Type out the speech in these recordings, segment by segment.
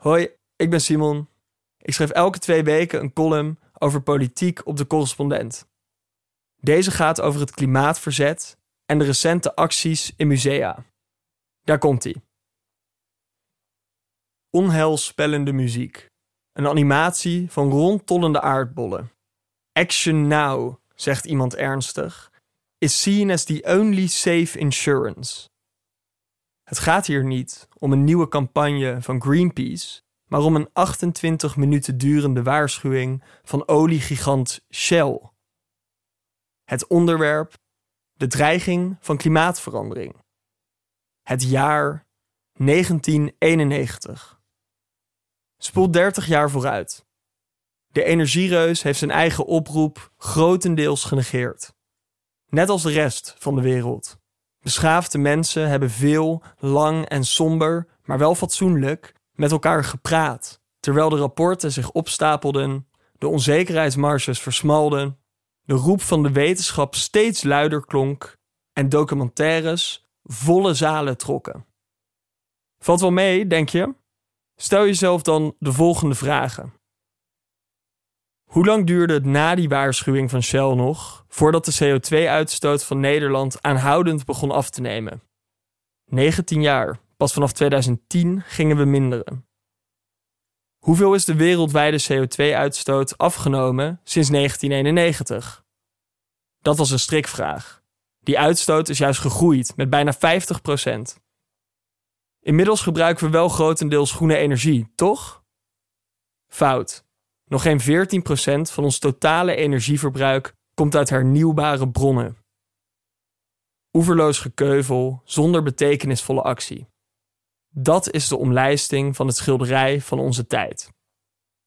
Hoi, ik ben Simon. Ik schrijf elke twee weken een column over politiek op de correspondent. Deze gaat over het klimaatverzet en de recente acties in musea. Daar komt ie. Onheilspellende muziek. Een animatie van rondtollende aardbollen. Action now, zegt iemand ernstig, is seen as the only safe insurance. Het gaat hier niet om een nieuwe campagne van Greenpeace, maar om een 28 minuten durende waarschuwing van oliegigant Shell. Het onderwerp: de dreiging van klimaatverandering. Het jaar 1991. Spoel 30 jaar vooruit. De energiereus heeft zijn eigen oproep grotendeels genegeerd. Net als de rest van de wereld. Beschaafde mensen hebben veel, lang en somber, maar wel fatsoenlijk, met elkaar gepraat, terwijl de rapporten zich opstapelden, de onzekerheidsmarges versmalden, de roep van de wetenschap steeds luider klonk en documentaires volle zalen trokken. Valt wel mee, denk je? Stel jezelf dan de volgende vragen. Hoe lang duurde het na die waarschuwing van Shell nog voordat de CO2-uitstoot van Nederland aanhoudend begon af te nemen? 19 jaar. Pas vanaf 2010 gingen we minderen. Hoeveel is de wereldwijde CO2-uitstoot afgenomen sinds 1991? Dat was een strikvraag. Die uitstoot is juist gegroeid met bijna 50% Inmiddels gebruiken we wel grotendeels groene energie, toch? Fout. Nog geen 14% van ons totale energieverbruik komt uit hernieuwbare bronnen. Oeverloos gekeuvel zonder betekenisvolle actie. Dat is de omlijsting van het schilderij van onze tijd.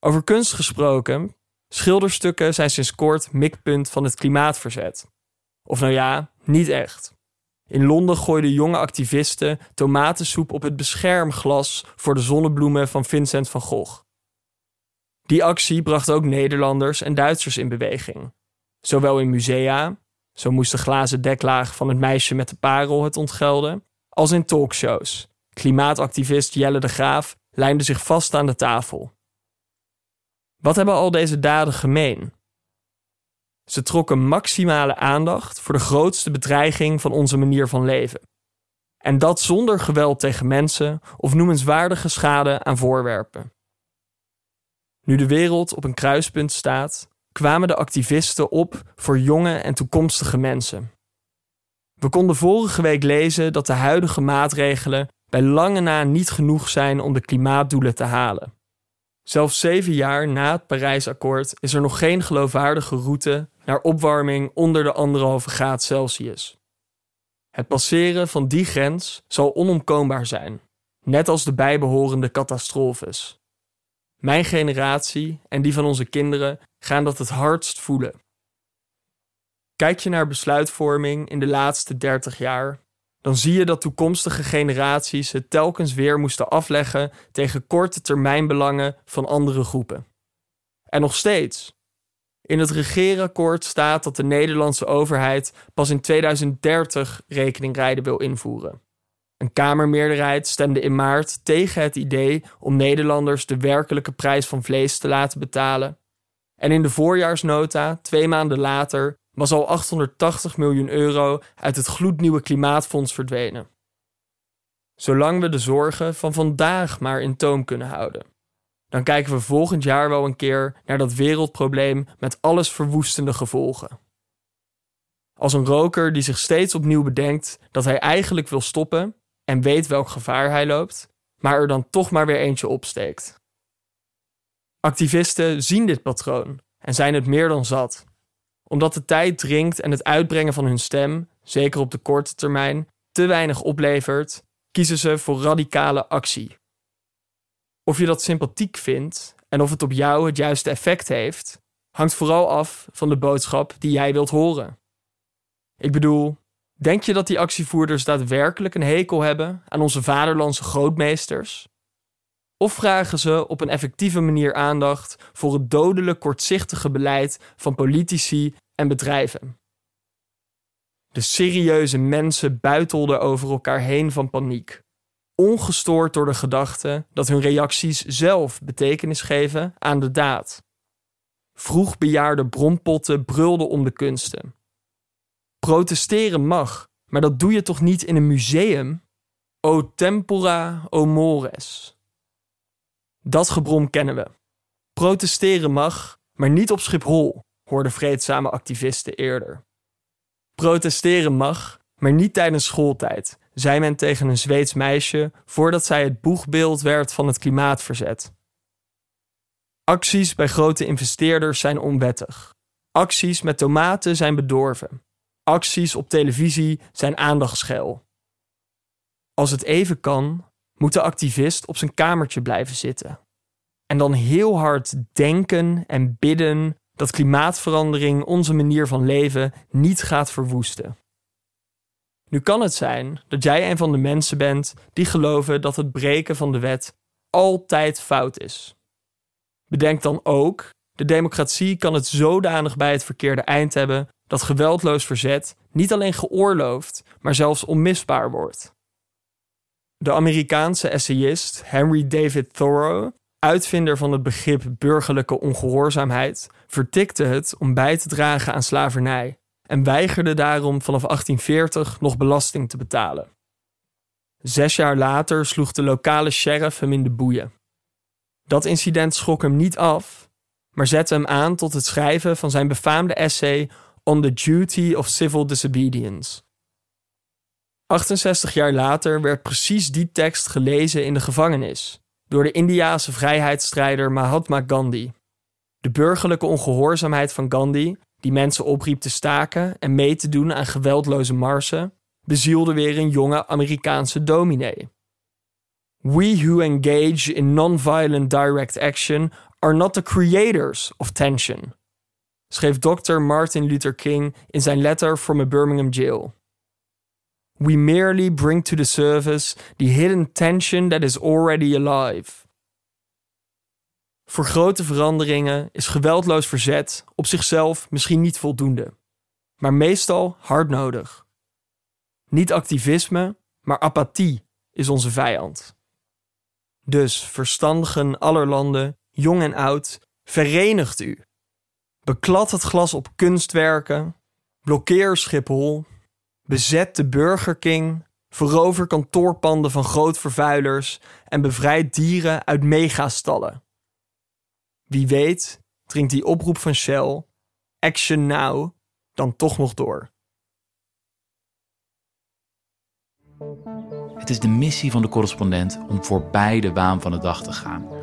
Over kunst gesproken, schilderstukken zijn sinds kort mikpunt van het klimaatverzet. Of nou ja, niet echt. In Londen gooiden jonge activisten tomatensoep op het beschermglas voor de zonnebloemen van Vincent van Gogh. Die actie bracht ook Nederlanders en Duitsers in beweging. Zowel in musea, zo moest de glazen deklaag van het meisje met de parel het ontgelden, als in talkshows. Klimaatactivist Jelle de Graaf lijnde zich vast aan de tafel. Wat hebben al deze daden gemeen? Ze trokken maximale aandacht voor de grootste bedreiging van onze manier van leven. En dat zonder geweld tegen mensen of noemenswaardige schade aan voorwerpen. Nu de wereld op een kruispunt staat, kwamen de activisten op voor jonge en toekomstige mensen. We konden vorige week lezen dat de huidige maatregelen bij lange na niet genoeg zijn om de klimaatdoelen te halen. Zelfs zeven jaar na het Parijsakkoord is er nog geen geloofwaardige route naar opwarming onder de anderhalve graad Celsius. Het passeren van die grens zal onomkoombaar zijn, net als de bijbehorende catastrofes. Mijn generatie en die van onze kinderen gaan dat het hardst voelen. Kijk je naar besluitvorming in de laatste 30 jaar, dan zie je dat toekomstige generaties het telkens weer moesten afleggen tegen korte termijnbelangen van andere groepen. En nog steeds. In het regeerakkoord staat dat de Nederlandse overheid pas in 2030 rekeningrijden wil invoeren. Een Kamermeerderheid stemde in maart tegen het idee om Nederlanders de werkelijke prijs van vlees te laten betalen. En in de voorjaarsnota, twee maanden later, was al 880 miljoen euro uit het gloednieuwe klimaatfonds verdwenen. Zolang we de zorgen van vandaag maar in toom kunnen houden, dan kijken we volgend jaar wel een keer naar dat wereldprobleem met alles verwoestende gevolgen. Als een roker die zich steeds opnieuw bedenkt dat hij eigenlijk wil stoppen en weet welk gevaar hij loopt, maar er dan toch maar weer eentje opsteekt. Activisten zien dit patroon en zijn het meer dan zat. Omdat de tijd dringt en het uitbrengen van hun stem, zeker op de korte termijn, te weinig oplevert, kiezen ze voor radicale actie. Of je dat sympathiek vindt en of het op jou het juiste effect heeft, hangt vooral af van de boodschap die jij wilt horen. Ik bedoel, Denk je dat die actievoerders daadwerkelijk een hekel hebben aan onze vaderlandse grootmeesters? Of vragen ze op een effectieve manier aandacht voor het dodelijk kortzichtige beleid van politici en bedrijven? De serieuze mensen buitelden over elkaar heen van paniek. ongestoord door de gedachte dat hun reacties zelf betekenis geven aan de daad. Vroegbejaarde bronpotten brulden om de kunsten. Protesteren mag, maar dat doe je toch niet in een museum? O tempora, o mores. Dat gebrom kennen we. Protesteren mag, maar niet op Schiphol, hoorden vreedzame activisten eerder. Protesteren mag, maar niet tijdens schooltijd, zei men tegen een Zweeds meisje voordat zij het boegbeeld werd van het klimaatverzet. Acties bij grote investeerders zijn onwettig. Acties met tomaten zijn bedorven. Acties op televisie zijn aandachtsgeil. Als het even kan, moet de activist op zijn kamertje blijven zitten. En dan heel hard denken en bidden dat klimaatverandering onze manier van leven niet gaat verwoesten. Nu kan het zijn dat jij een van de mensen bent die geloven dat het breken van de wet altijd fout is. Bedenk dan ook, de democratie kan het zodanig bij het verkeerde eind hebben dat geweldloos verzet niet alleen geoorloofd, maar zelfs onmisbaar wordt. De Amerikaanse essayist Henry David Thoreau, uitvinder van het begrip burgerlijke ongehoorzaamheid, vertikte het om bij te dragen aan slavernij en weigerde daarom vanaf 1840 nog belasting te betalen. Zes jaar later sloeg de lokale sheriff hem in de boeien. Dat incident schrok hem niet af, maar zette hem aan tot het schrijven van zijn befaamde essay On the Duty of Civil Disobedience. 68 jaar later werd precies die tekst gelezen in de gevangenis door de Indiase vrijheidsstrijder Mahatma Gandhi. De burgerlijke ongehoorzaamheid van Gandhi, die mensen opriep te staken en mee te doen aan geweldloze marsen, bezielde weer een jonge Amerikaanse dominee. We who engage in non-violent direct action are not the creators of tension, schreef Dr. Martin Luther King in zijn letter from a Birmingham jail. We merely bring to the surface the hidden tension that is already alive. Voor grote veranderingen is geweldloos verzet op zichzelf misschien niet voldoende, maar meestal hard nodig. Niet activisme, maar apathie is onze vijand. Dus verstandigen aller landen, jong en oud, verenigt u. Beklad het glas op kunstwerken, blokkeer Schiphol, bezet de Burger King, verover kantoorpanden van grootvervuilers en bevrijd dieren uit megastallen. Wie weet dringt die oproep van Shell, Action Now, dan toch nog door. Het is de missie van de correspondent om voorbij de waan van de dag te gaan.